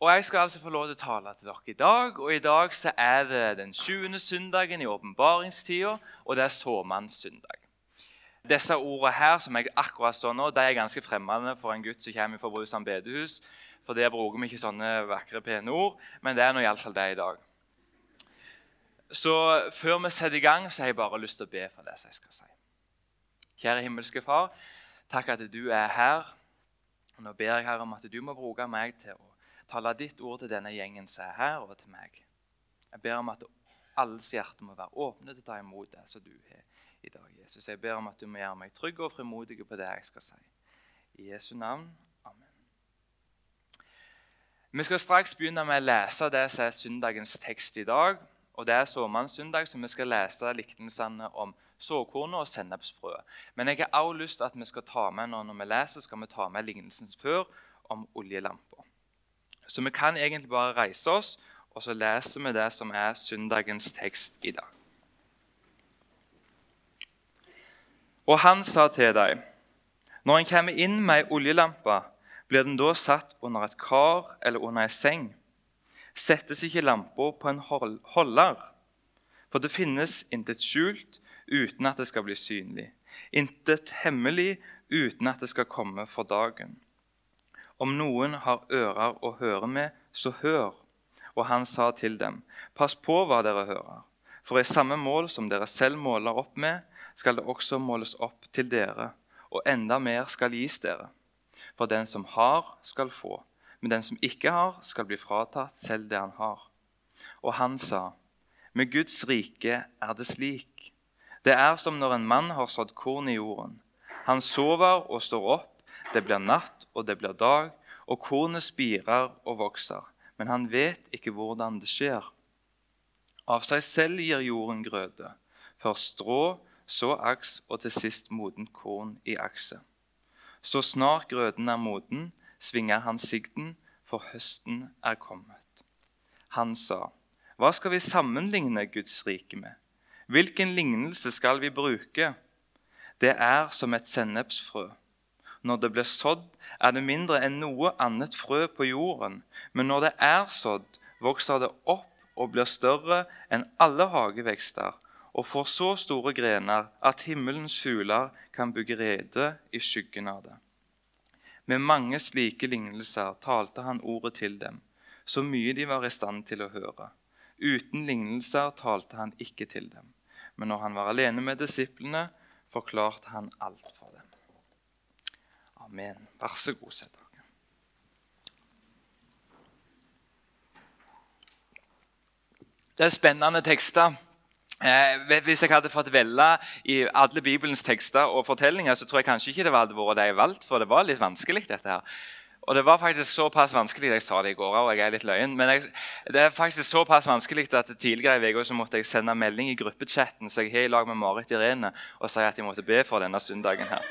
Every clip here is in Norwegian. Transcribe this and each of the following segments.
Og Jeg skal altså få lov til å tale til dere i dag. Og I dag så er det den 20. søndagen i åpenbaringstida, og det er såmannssøndag. Disse ordene her som jeg akkurat så nå, de er ganske fremmede for en gutt som kommer fra Brusand bedehus. For der bruker vi ikke sånne vakre, pene ord, men det er nå iallfall det i dag. Så før vi setter i gang, så har jeg bare lyst til å be for det jeg skal si. Kjære himmelske Far, takk at du er her. Nå ber jeg her om at du må bruke meg til å tale ditt ord til denne gjengen som er her, og til meg. Jeg ber om at alles hjerte må være åpne til å ta imot det som du har i dag. Jesus. Jeg ber om at du må gjøre meg trygg og frimodig på det jeg skal si. I Jesu navn. Amen. Vi skal straks begynne med å lese det som er søndagens tekst i dag. og Det er såmannssøndag, så vi skal lese liknelsene om såkornet og sennepsfrøet. Men jeg har også lyst til at vi skal ta med når vi leser, skal vi ta med lignelsen før om oljelampa. Så vi kan egentlig bare reise oss, og så leser vi det som er søndagens tekst i dag. Og han sa til dem, når en kommer inn med ei oljelampe, blir den da satt under et kar eller under ei seng? Settes ikke lampa på en holder? For det finnes intet skjult uten at det skal bli synlig, intet hemmelig uten at det skal komme for dagen. Om noen har ører å høre med, så hør. Og han sa til dem, pass på hva dere hører. For i samme mål som dere selv måler opp med, skal det også måles opp til dere, og enda mer skal gis dere. For den som har, skal få, men den som ikke har, skal bli fratatt selv det han har. Og han sa, med Guds rike er det slik. Det er som når en mann har sådd korn i jorden. Han sover og står opp det blir natt, og det blir dag, og kornet spirer og vokser. Men han vet ikke hvordan det skjer. Av seg selv gir jorden grøde. Først strå, så aks og til sist modent korn i akse. Så snart grøden er moden, svinger han sigden, for høsten er kommet. Han sa, Hva skal vi sammenligne Guds rike med? Hvilken lignelse skal vi bruke? Det er som et sennepsfrø når det blir sådd, er det mindre enn noe annet frø på jorden. Men når det er sådd, vokser det opp og blir større enn alle hagevekster og får så store grener at himmelens fugler kan bygge rede i skyggen av det. Med mange slike lignelser talte han ordet til dem, så mye de var i stand til å høre. Uten lignelser talte han ikke til dem. Men når han var alene med disiplene, forklarte han alt for dem. Amen. Vær så god, sett dere. Det er spennende tekster. Eh, hvis jeg hadde fått velge i alle Bibelens tekster og fortellinger, så tror jeg kanskje ikke det hadde vært det jeg valgte, for det var litt vanskelig. dette her. Og det var faktisk såpass vanskelig jeg sa det i går og jeg er litt løyen, men jeg, det er faktisk såpass vanskelig at tidligere i uka måtte jeg sende melding i gruppechatten så jeg har i lag med Marit Irene og si at jeg måtte be for denne søndagen. her.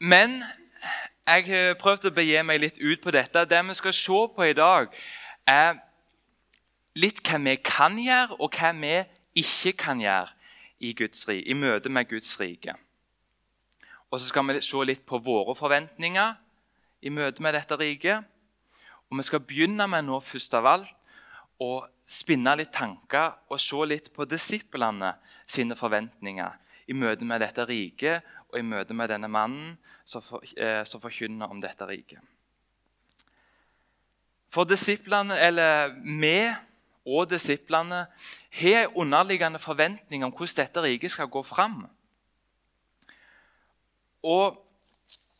Men jeg har prøvd å begi meg litt ut på dette. Det vi skal se på i dag, er litt hva vi kan gjøre, og hva vi ikke kan gjøre i, Guds, i møte med Guds rike. Og så skal vi se litt på våre forventninger i møte med dette riket. Og vi skal begynne med nå først av alt å spinne litt tanker og se litt på disiplene sine forventninger i møte med dette riket og i møte med denne mannen som, for, eh, forkynner om dette riket. For disiplene, eller vi og disiplene har en underliggende forventning om hvordan dette riket skal gå fram. Og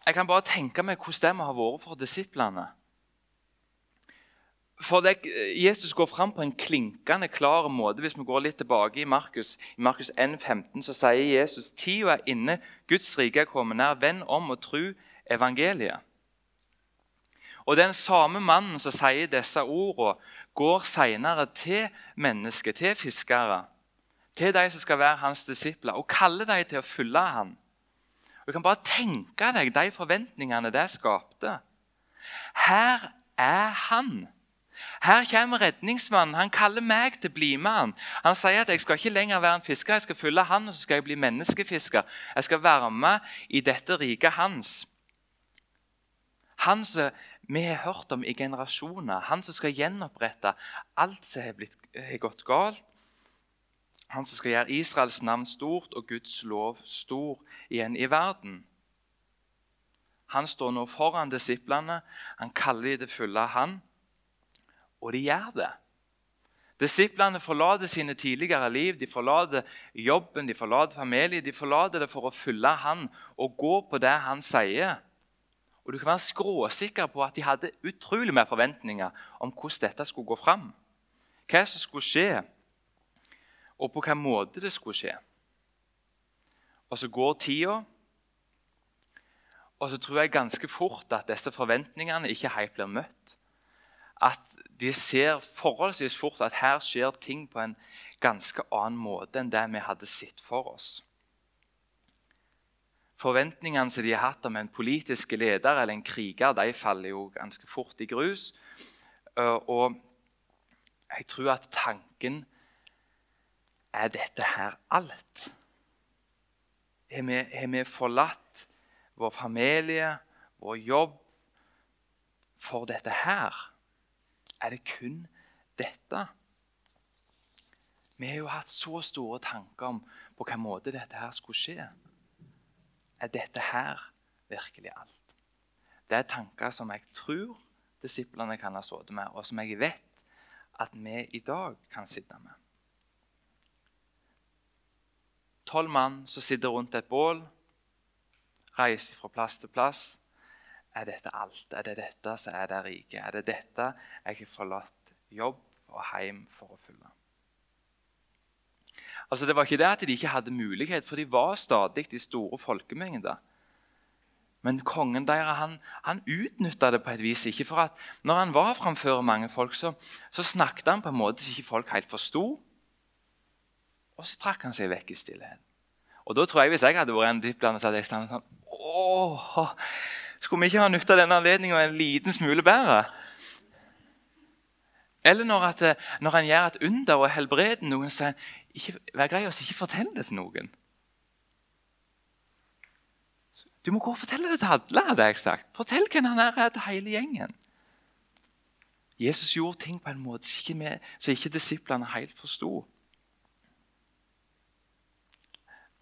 jeg kan bare tenke meg hvordan det må ha vært for disiplene. For det, Jesus går fram på en klinkende klar måte. Hvis vi går litt tilbake i Markus, i Markus 1,15, så sier Jesus tida er inne, Guds rike er kommet nær. Venn om og tru evangeliet. Og Den samme mannen som sier disse ordene, går senere til mennesker, til fiskere, til de som skal være hans disipler, og kaller dem til å følge ham. Du kan bare tenke deg de forventningene det skapte. Her er han her kommer redningsmannen. Han kaller meg til å bli med han. Han sier at jeg skal ikke lenger være en fisker, jeg skal følge han, og så skal jeg bli menneskefisker. Jeg skal være med i dette riket hans. Han som vi har hørt om i generasjoner. Han som skal gjenopprette alt som har, gått galt. Han som skal gjøre Israels navn stort og Guds lov stor igjen i verden. Han står nå foran disiplene. Han kaller dem til følge han, og de gjør det. Disiplene forlater sine tidligere liv, de forlater jobben, de forlater familie. De forlater det for å følge han og gå på det han sier. Og Du kan være skråsikker på at de hadde utrolig mer forventninger om hvordan dette skulle gå fram. Hva som skulle skje, og på hvilken måte det skulle skje. Og så går tida, og så tror jeg ganske fort at disse forventningene ikke helt blir møtt. At de ser forholdsvis fort at her skjer ting på en ganske annen måte enn det vi hadde sett for oss. Forventningene som de har hatt om en politisk leder eller en kriger, de faller jo ganske fort i grus. Eh, og jeg tror at tanken er dette her alt? Har vi, vi forlatt vår familie, vår jobb, for dette her? Er det kun dette? Vi har jo hatt så store tanker om på hvilken måte dette her skulle skje er dette her virkelig alt? Det er tanker som jeg tror disiplene kan ha sittet med, og som jeg vet at vi i dag kan sitte med. Tolv mann som sitter rundt et bål, reiser fra plass til plass. Er dette alt? Er det dette som er det rike? Er det dette jeg har forlatt jobb og hjem for å fylle? Altså, Det var ikke det at de ikke hadde mulighet, for de var stadig i store folkemengder. Men kongen deres han, han utnytta det på et vis. ikke for at Når han var framfor mange folk, så, så snakket han på en måte som ikke folk helt forsto. Og så trakk han seg vekk i stillhet. Og da tror jeg Hvis jeg hadde vært en diplomat, så hadde jeg stått sånn Åh, Skulle vi ikke ha nytta denne anledningen en liten smule bedre? Eller når, at, når han gjør et under og helbreder noen, så ikke, vær grei å ikke fortell det til noen. Du må gå og fortelle det til alle. hadde jeg sagt. Fortell hvem han er til hele gjengen. Jesus gjorde ting på en måte som ikke disiplene helt forsto.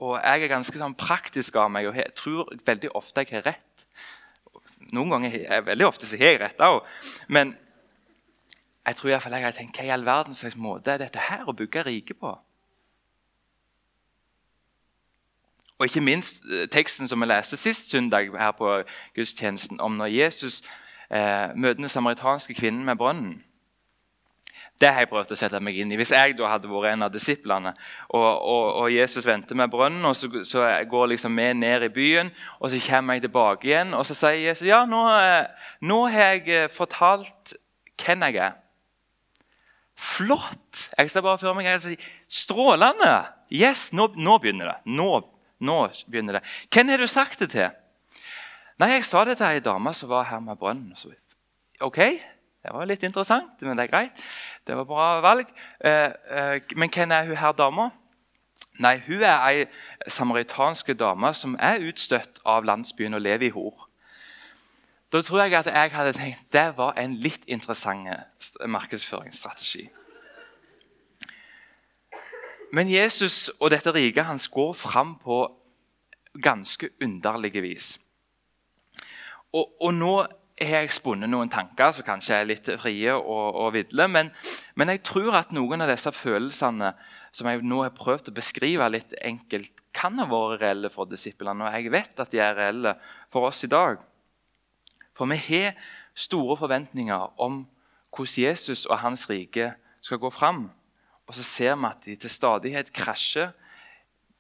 Og jeg er ganske sånn praktisk av meg og jeg tror veldig ofte jeg har rett. Noen ganger er veldig ofte så har jeg rett òg. Men jeg tror i hvert fall jeg har tenkt hva i all verdens slags måte er dette her å bygge riket på? Og ikke minst eh, teksten som vi leste sist søndag her på gudstjenesten, om når Jesus eh, møter den samaritanske kvinnen med brønnen. Det har jeg prøvd å sette meg inn i. Hvis jeg da hadde vært en av disiplene, og, og, og Jesus venter med brønnen, og så, så går liksom vi ned i byen, og så kommer jeg tilbake igjen, og så sier Jesus ja, nå, eh, nå har jeg eh, fortalt hvem jeg er. Flott! Jeg ser bare for meg jeg sier, Strålende! Yes, nå, nå begynner det. Nå nå begynner det. Hvem har du sagt det til? Nei, Jeg sa det til ei dame som var her med brønnen. Ok, det var litt interessant, men det er greit. Det var bra valg. Eh, eh, men hvem er hun her dama? Nei, Hun er ei samaritansk dame som er utstøtt av landsbyen og lever i hor. Da tror jeg at jeg hadde tenkt det var en litt interessant markedsføringsstrategi. Men Jesus og dette riket hans går fram på ganske underlige vis. Og, og nå jeg spunnet noen tanker som kanskje er litt frie og, og ville. Men, men, jeg tror at noen av disse følelsene som jeg nå har prøvd å beskrive litt enkelt, kan ha vært reelle for disiplene. Og jeg vet at de er reelle for oss i dag. For vi har store forventninger om hvordan Jesus og hans rike skal gå fram. Og så ser vi at de til stadighet krasjer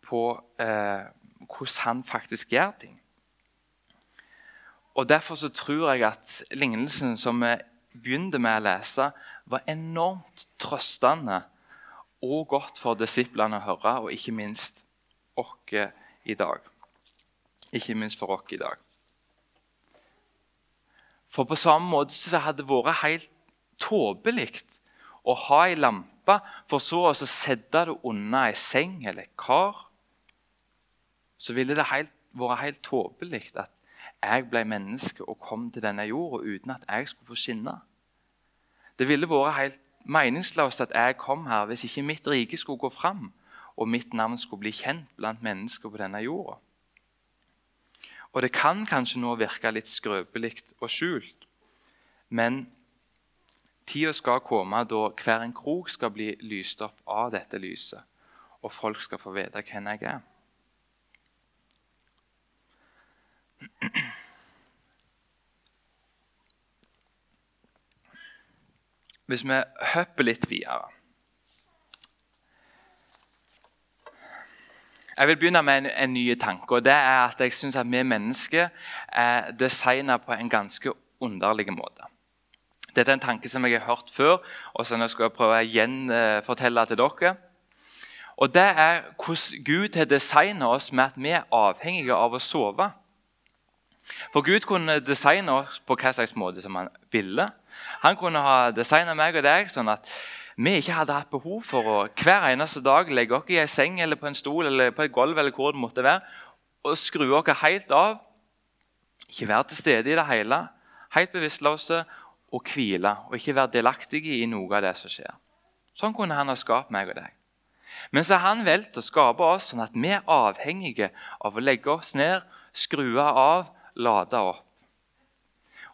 på eh, hvordan han faktisk gjør ting. Og Derfor så tror jeg at lignelsen som vi begynte med å lese, var enormt trøstende og godt for disiplene å høre, og ikke minst oss i dag. Ikke minst for oss i dag. For på samme måte så det hadde vært helt tåpelig å ha ei lampe for så å sette det under ei seng eller kar, så ville det helt, vært helt tåpelig at jeg ble menneske og kom til denne jorda uten at jeg skulle få skinne. Det ville vært helt meningsløst at jeg kom her hvis ikke mitt rike skulle gå fram og mitt navn skulle bli kjent blant mennesker på denne jorda. Og Det kan kanskje nå virke litt skrøpelig og skjult, men tida skal komme da hver en krok skal bli lyst opp av dette lyset, og folk skal få vite hvem jeg er. Hvis vi hopper litt videre Jeg vil begynne med en, en ny tanke. og det er at Jeg syns at vi mennesker er designa på en ganske underlig måte. Dette er en tanke som jeg har hørt før, og som jeg skal prøve å gjenfortelle til dere. Og Det er hvordan Gud har designa oss med at vi er avhengige av å sove. For Gud kunne designe oss på hva slags måte som han ville. Han kunne ha designa meg og deg sånn at vi ikke hadde hatt behov for å hver eneste dag legge oss i en seng eller på en stol eller på et gulv eller hvor det måtte være, og skru oss helt av. Ikke være til stede i det hele, helt bevisstløse og hvile. Og ikke være delaktige i noe av det som skjer. Sånn kunne han ha skapt meg og deg. Men så har han valgt å skape oss sånn at vi er avhengige av å legge oss ned, skru av, lade opp.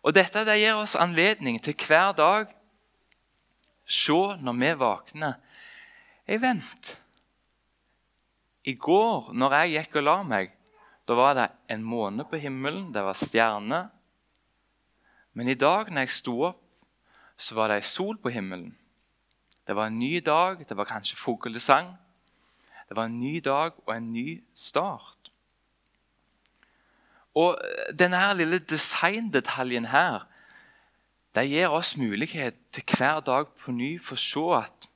Og Dette det gir oss anledning til hver dag se når vi våkner Jeg vent. I går, når jeg gikk og la meg, da var det en måne på himmelen, det var stjerner. Men i dag, når jeg sto opp, så var det ei sol på himmelen. Det var en ny dag, det var kanskje fuglesang. Det var en ny dag og en ny start. Og denne lille designdetaljen her det gir oss mulighet til hver dag på ny for å se at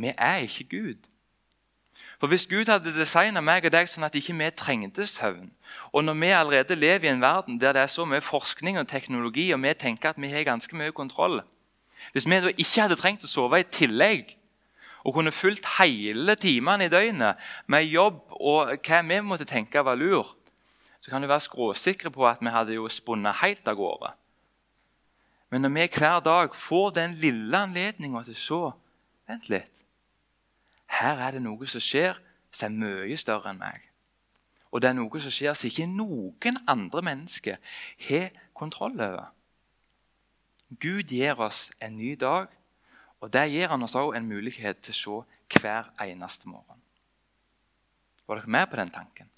vi er ikke Gud. For Hvis Gud hadde designa meg og deg sånn at ikke vi trengte søvn, og når vi allerede lever i en verden der det er så mye forskning og teknologi, og vi tenker at vi har ganske mye kontroll Hvis vi da ikke hadde trengt å sove i tillegg, og kunne fulgt hele timene i døgnet med jobb og hva vi måtte tenke var lurt, så kan du være skråsikre på at vi hadde jo spunnet helt av gårde. Men når vi hver dag får den lille anledninga til å se Vent litt. Her er det noe som skjer som er mye større enn meg. Og det er noe som skjer som ikke noen andre mennesker har kontroll over. Gud gir oss en ny dag, og der gir han oss også en mulighet til å se hver eneste morgen. Var dere med på den tanken?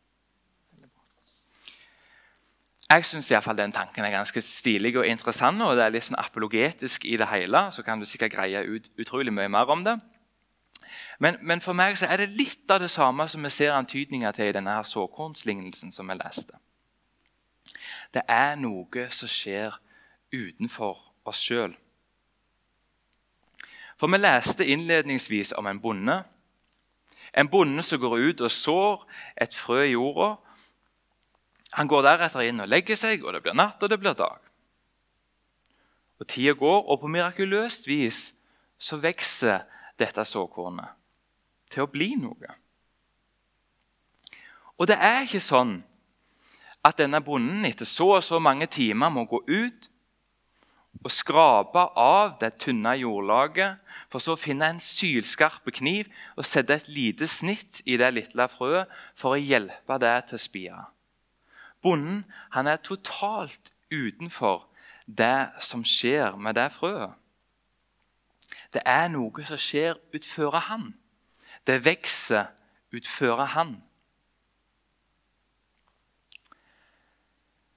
Jeg syns den tanken er ganske stilig og interessant, og det er litt sånn apologetisk i det hele. Så kan du sikkert greie ut utrolig mye mer om det. Men, men, for meg er det litt av det samme som vi ser antydninger til i denne her såkornslignelsen som vi leste. Det er noe som skjer utenfor oss sjøl. For vi leste innledningsvis om en bonde. En bonde som går ut og sår et frø i jorda han går deretter inn og legger seg, og det blir natt, og det blir dag. Og Tida går, og på mirakuløst vis så vokser dette såkornet til å bli noe. Og det er ikke sånn at denne bonden etter så og så mange timer må gå ut og skrape av det tynne jordlaget, for så å finne en sylskarp kniv og sette et lite snitt i det lille frøet for å hjelpe det til å spire. Bonden han er totalt utenfor det som skjer med det frøet. Det er noe som skjer utfører han. Det vokser utfører han.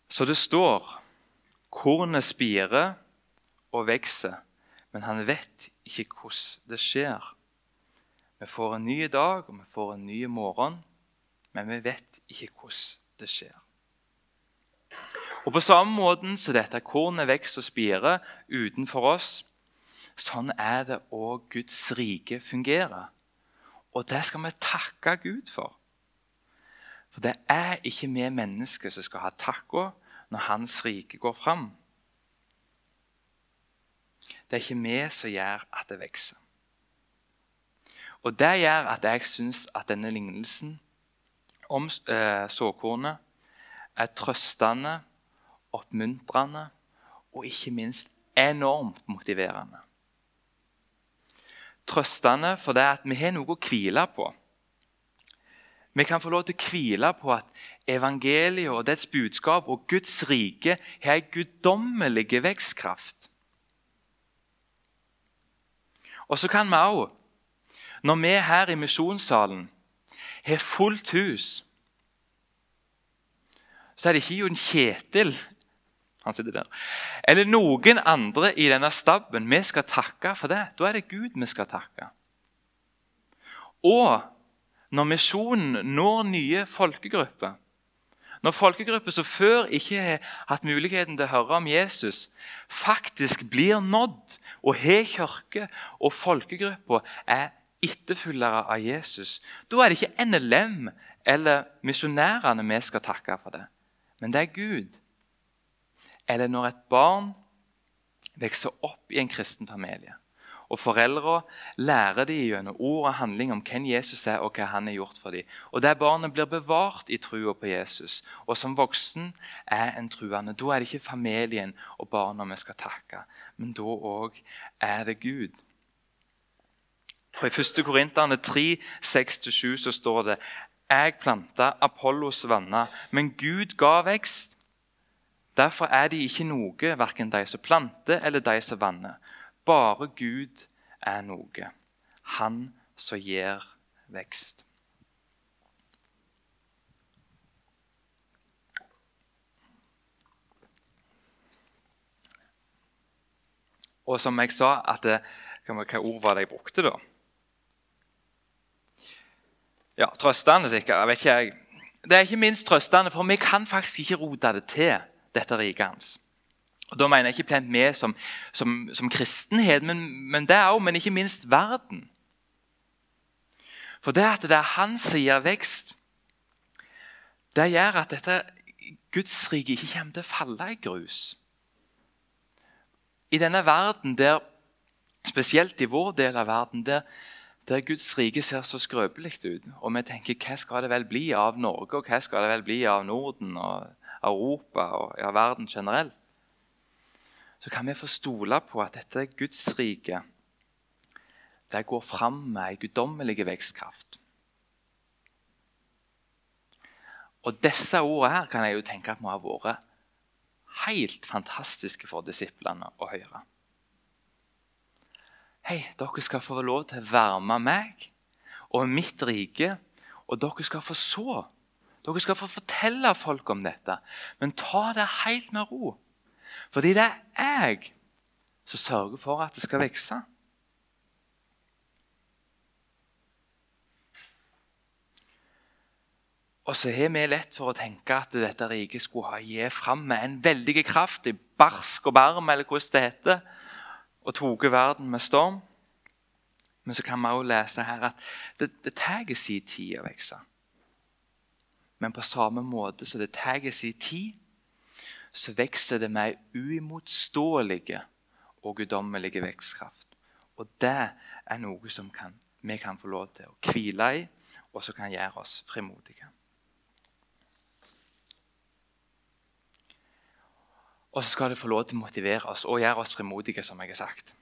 Så det står kornet spirer og vokser, men han vet ikke hvordan det skjer. Vi får en ny dag og vi får en ny morgen, men vi vet ikke hvordan det skjer. Og På samme måte som dette kornet vokser og spirer utenfor oss, sånn er det òg Guds rike fungerer. Og det skal vi takke Gud for. For det er ikke vi mennesker som skal ha takka når Hans rike går fram. Det er ikke vi som gjør at det vokser. Og Det gjør at jeg syns at denne lignelsen om eh, såkornet er trøstende oppmuntrende og ikke minst enormt motiverende. Trøstende for det at vi har noe å hvile på. Vi kan få lov til å hvile på at evangeliet og dets budskap og Guds rike har en guddommelig vekstkraft. Og så kan vi òg, når vi her i misjonssalen har fullt hus, så er det ikke Jon Kjetil han sitter der. Eller noen andre i denne stabben vi skal takke for det. Da er det Gud vi skal takke. Og når misjonen når nye folkegrupper Når folkegrupper som før ikke har hatt muligheten til å høre om Jesus, faktisk blir nådd og har kirke, og folkegrupper er etterfølgere av Jesus, da er det ikke NLM eller misjonærene vi skal takke for det, men det er Gud eller når et barn vokser opp i en kristen familie, og foreldre lærer dem gjennom ord og handling om hvem Jesus er og hva han har gjort for dem. Og der barnet blir bevart i trua på Jesus, og som voksen er en truende. Da er det ikke familien og barna vi skal takke, men da òg er det Gud. For I 1. Korinterne 3, 6-7 så står det Jeg planta, Apollos vanna, men Gud ga vekst. Derfor er de ikke noe, verken de som planter eller de som vanner. Bare Gud er noe. Han som gir vekst. Og som jeg sa at Hva ord var det jeg brukte, da? Ja, Trøstende, sikkert. jeg vet ikke. Det er ikke minst trøstende, for vi kan faktisk ikke rote det til dette riket hans. Og Da mener jeg ikke plent med som, som, som kristenhet, men, men det òg, men ikke minst verden. For det at det er han som gir vekst, det gjør at dette Guds rike ikke kommer til å falle i grus. I denne verden, der, spesielt i vår del av verden, der, der Guds rike ser så skrøpelig ut, og vi tenker hva skal det vel bli av Norge, og hva skal det vel bli av Norden? og Europa og ja, verden generelt, så kan vi få stole på at dette Guds rike det går fram med en guddommelig vekstkraft. Og Disse ordene her kan jeg jo tenke at må ha vært helt fantastiske for disiplene å høre. Hei, dere skal få lov til å være med meg og mitt rike, og dere skal få så dere skal få fortelle folk om dette, men ta det helt med ro. Fordi det er jeg som sørger for at det skal vokse. Og så har vi lett for å tenke at dette riket skulle ha gitt fram med en veldig kraft, i barsk og barm, eller hvordan det heter, og tatt verden med storm. Men så kan vi også lese her at det, det tar sin tid å vokse. Men på samme måte som det tar sin tid, så vokser det med uimotståelige og guddommelige vekstkraft. Og det er noe som kan, vi kan få lov til å hvile i, og som kan gjøre oss frimodige. Og så skal det få lov til å motivere oss og gjøre oss frimodige, som jeg har sagt.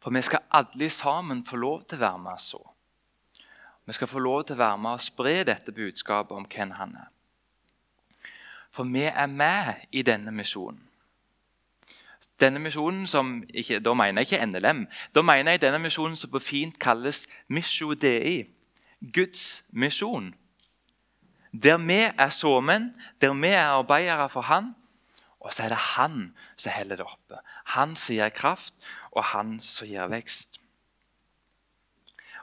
For vi skal alle sammen få lov til å være med så. Vi skal få lov til å være med og spre dette budskapet om hvem han er. For vi er med i denne misjonen. Denne misjonen som ikke, Da mener jeg ikke NLM. Da mener jeg denne misjonen som på fint kalles Misjo Dei. Guds misjon. Der vi er såmenn, der vi er arbeidere for Han, og så er det Han som holder det oppe. Han som gir kraft, og Han som gir vekst.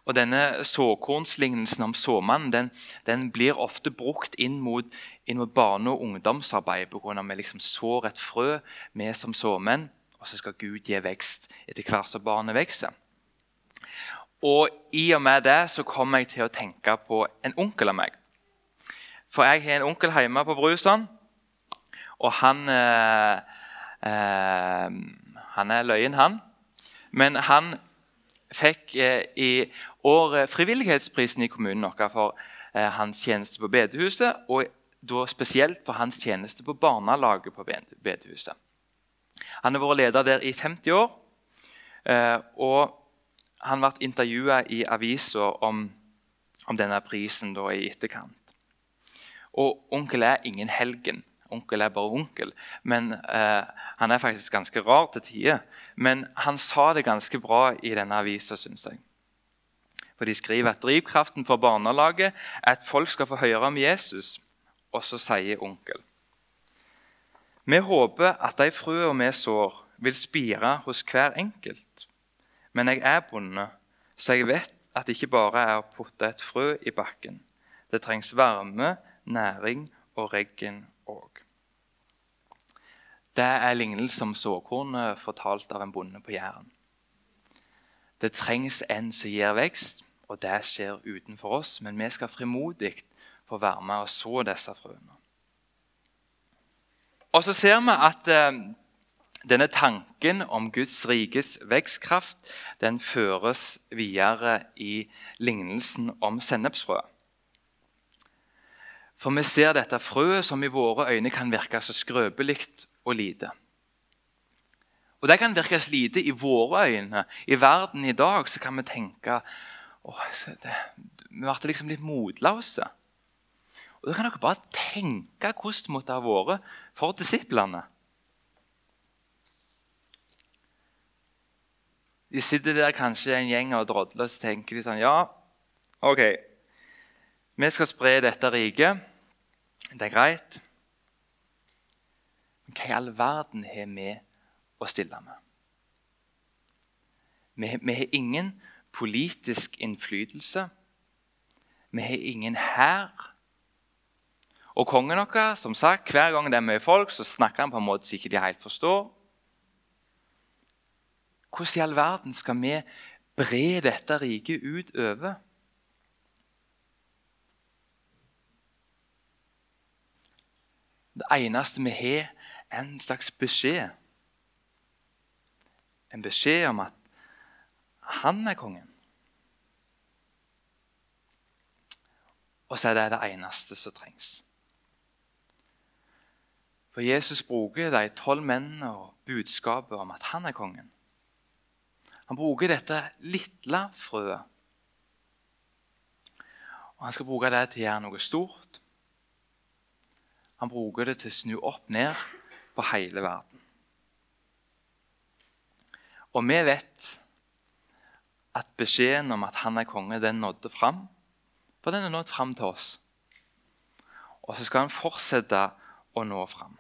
Og denne Såkornslignelsen om såmannen den, den, blir ofte brukt inn mot, inn mot barne- og ungdomsarbeid pga. at vi liksom sår et frø, vi som såmenn, og så skal Gud gi vekst etter hvert som barnet vokser. Og I og med det så kommer jeg til å tenke på en onkel av meg. For jeg har en onkel hjemme på Brusand, og han eh, eh, Han er løyen, han. Men han fikk eh, i år frivillighetsprisen i kommunen vår for eh, hans tjeneste på bedehuset. Og da spesielt for hans tjeneste på barnelaget på bedehuset. Han har vært leder der i 50 år. Eh, og han ble intervjua i aviser om, om, denne prisen i etterkant. Og onkel er ingen helgen. Onkel er bare onkel. Men eh, Han er faktisk ganske rar til tider. Men han sa det ganske bra i denne avisa, syns jeg. For De skriver at drivkraften for barnelaget er at folk skal få høre om Jesus. Og så sier onkel Vi håper at de frøene vi sår, vil spire hos hver enkelt. Men jeg er bonde, så jeg vet at det ikke bare er å putte et frø i bakken. Det trengs varme, næring og regn. Det er lignelsen om såkornet fortalt av en bonde på Jæren. Det trengs en som gir vekst, og det skjer utenfor oss. Men vi skal frimodig få være med og så disse frøene. Og så ser vi at eh, denne tanken om Guds rikes vekstkraft den føres videre i lignelsen om sennepsfrø. For vi ser dette frøet som i våre øyne kan virke så skrøpelig og lite. Og Det kan virke lite i våre øyne. I verden i dag så kan vi tenke det, Vi ble liksom litt motløse. Og Da kan dere bare tenke hvordan det måtte ha vært for disiplene. De sitter der kanskje en gjeng og drodler og tenker de sånn Ja, OK. Vi skal spre dette riket. Det er greit. Hva i all verden har vi å stille med? Vi, vi har ingen politisk innflytelse. Vi har ingen hær. Og kongen vår, som sagt, hver gang det er mye folk, så snakker han på en måte som ikke de helt forstår. Hvordan i all verden skal vi bre dette riket utover? Det eneste vi har, en slags beskjed. En beskjed om at han er kongen. Og så er det det eneste som trengs. For Jesus bruker de tolv mennene og budskapet om at han er kongen. Han bruker dette lille frøet. Og han skal bruke det til å gjøre noe stort. Han bruker det til å snu opp ned på hele verden. Og vi vet at beskjeden om at han er konge, den nådde fram. For den er nådd fram til oss. Og så skal han fortsette å nå fram.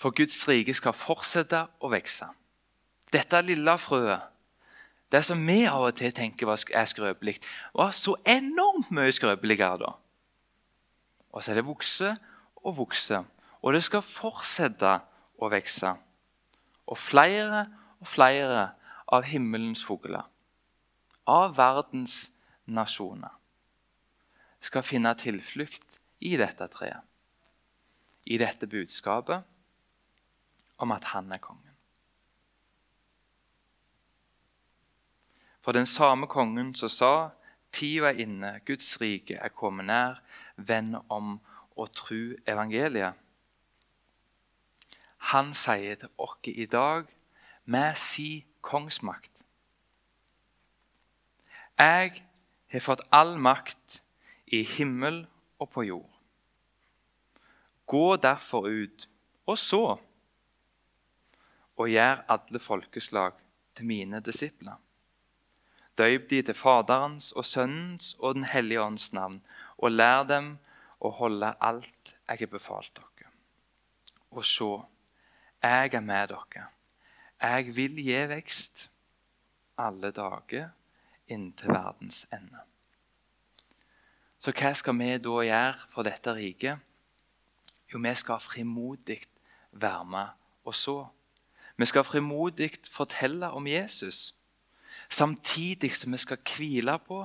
For Guds rike skal fortsette å vokse. Dette lille frøet, det som vi av og til tenker er skrøpelig, var så enormt mye skrøpeligere da. Og så er det vokse og vokse. Og det skal fortsette å vokse. Og flere og flere av himmelens fugler, av verdens nasjoner, skal finne tilflukt i dette treet. I dette budskapet om at han er kongen. For den samme kongen som sa Tida er inne, Guds rike er kommet nær. Vend om og tru evangeliet. Han sier til oss i dag med si kongsmakt Jeg har fått all makt i himmel og på jord. Gå derfor ut, og så, og gjør alle folkeslag til mine disipler. Døyp de til Faderens og Sønnens og Den hellige ånds navn, og lær dem å holde alt jeg har befalt dere. Og se, jeg er med dere. Jeg vil gi vekst alle dager inntil verdens ende. Så hva skal vi da gjøre for dette riket? Jo, vi skal frimodig være med og så. Vi skal frimodig fortelle om Jesus samtidig som vi skal hvile på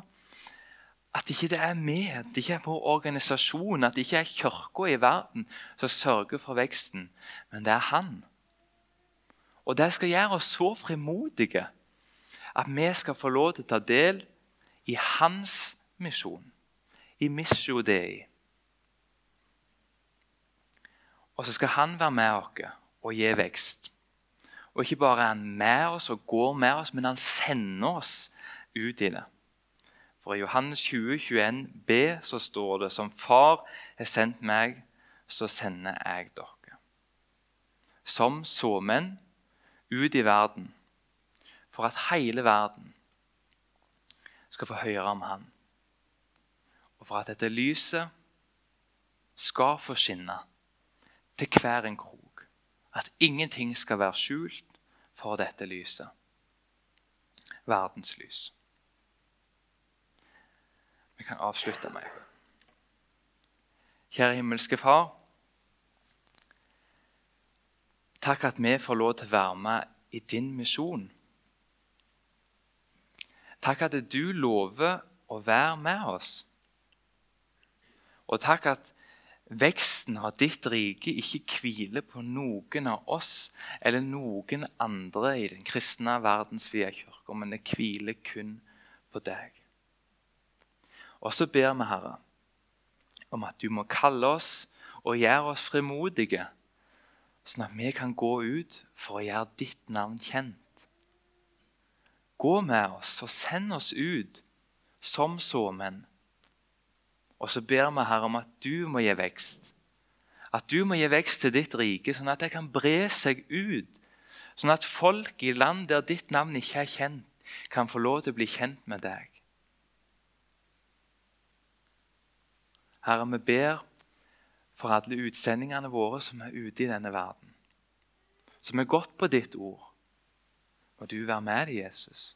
at ikke det er vi, at det ikke er vår organisasjon, at det ikke er kirka i verden som sørger for veksten, men det er Han. Og det skal gjøre oss så frimodige at vi skal få lov til å ta del i Hans misjon, i missio dei. Og så skal han være med oss og gi vekst. Og ikke bare er han med oss og går med oss, men han sender oss ut i det. For i Johannes 20, 21 b så står det som Far har sendt meg, så sender jeg dere. Som såmenn ut i verden, for at hele verden skal få høre om Han. Og for at dette lyset skal få skinne til hver en krok. At ingenting skal være skjult for dette lyset. Verdens lys. Kan avslutte med Kjære himmelske Far. Takk at vi får lov til å være med i din misjon. Takk at du lover å være med oss. Og takk at veksten av ditt rike ikke hviler på noen av oss eller noen andre i den kristne verdensvide kirke, men det hviler kun på deg. Og så ber vi, Herre, om at du må kalle oss og gjøre oss frimodige, sånn at vi kan gå ut for å gjøre ditt navn kjent. Gå med oss og send oss ut som såmenn. Og så ber vi Herre om at du må gi vekst. At du må gi vekst til ditt rike, sånn at det kan bre seg ut. Sånn at folk i land der ditt navn ikke er kjent, kan få lov til å bli kjent med deg. Herre, vi ber for alle utsendingene våre som er ute i denne verden. Som er gått på ditt ord. Må du være med dem, Jesus.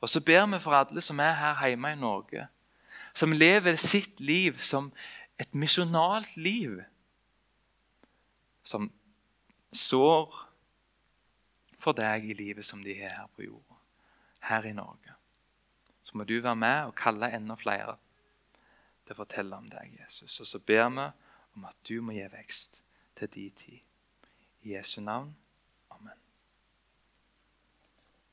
Og så ber vi for alle som er her hjemme i Norge, som lever sitt liv som et misjonalt liv. Som sår for deg i livet som de har her på jorda, her i Norge. Så må du være med og kalle enda flere til å fortelle om deg, Jesus. Og så ber vi om at du må gi vekst til din tid. I Jesu navn.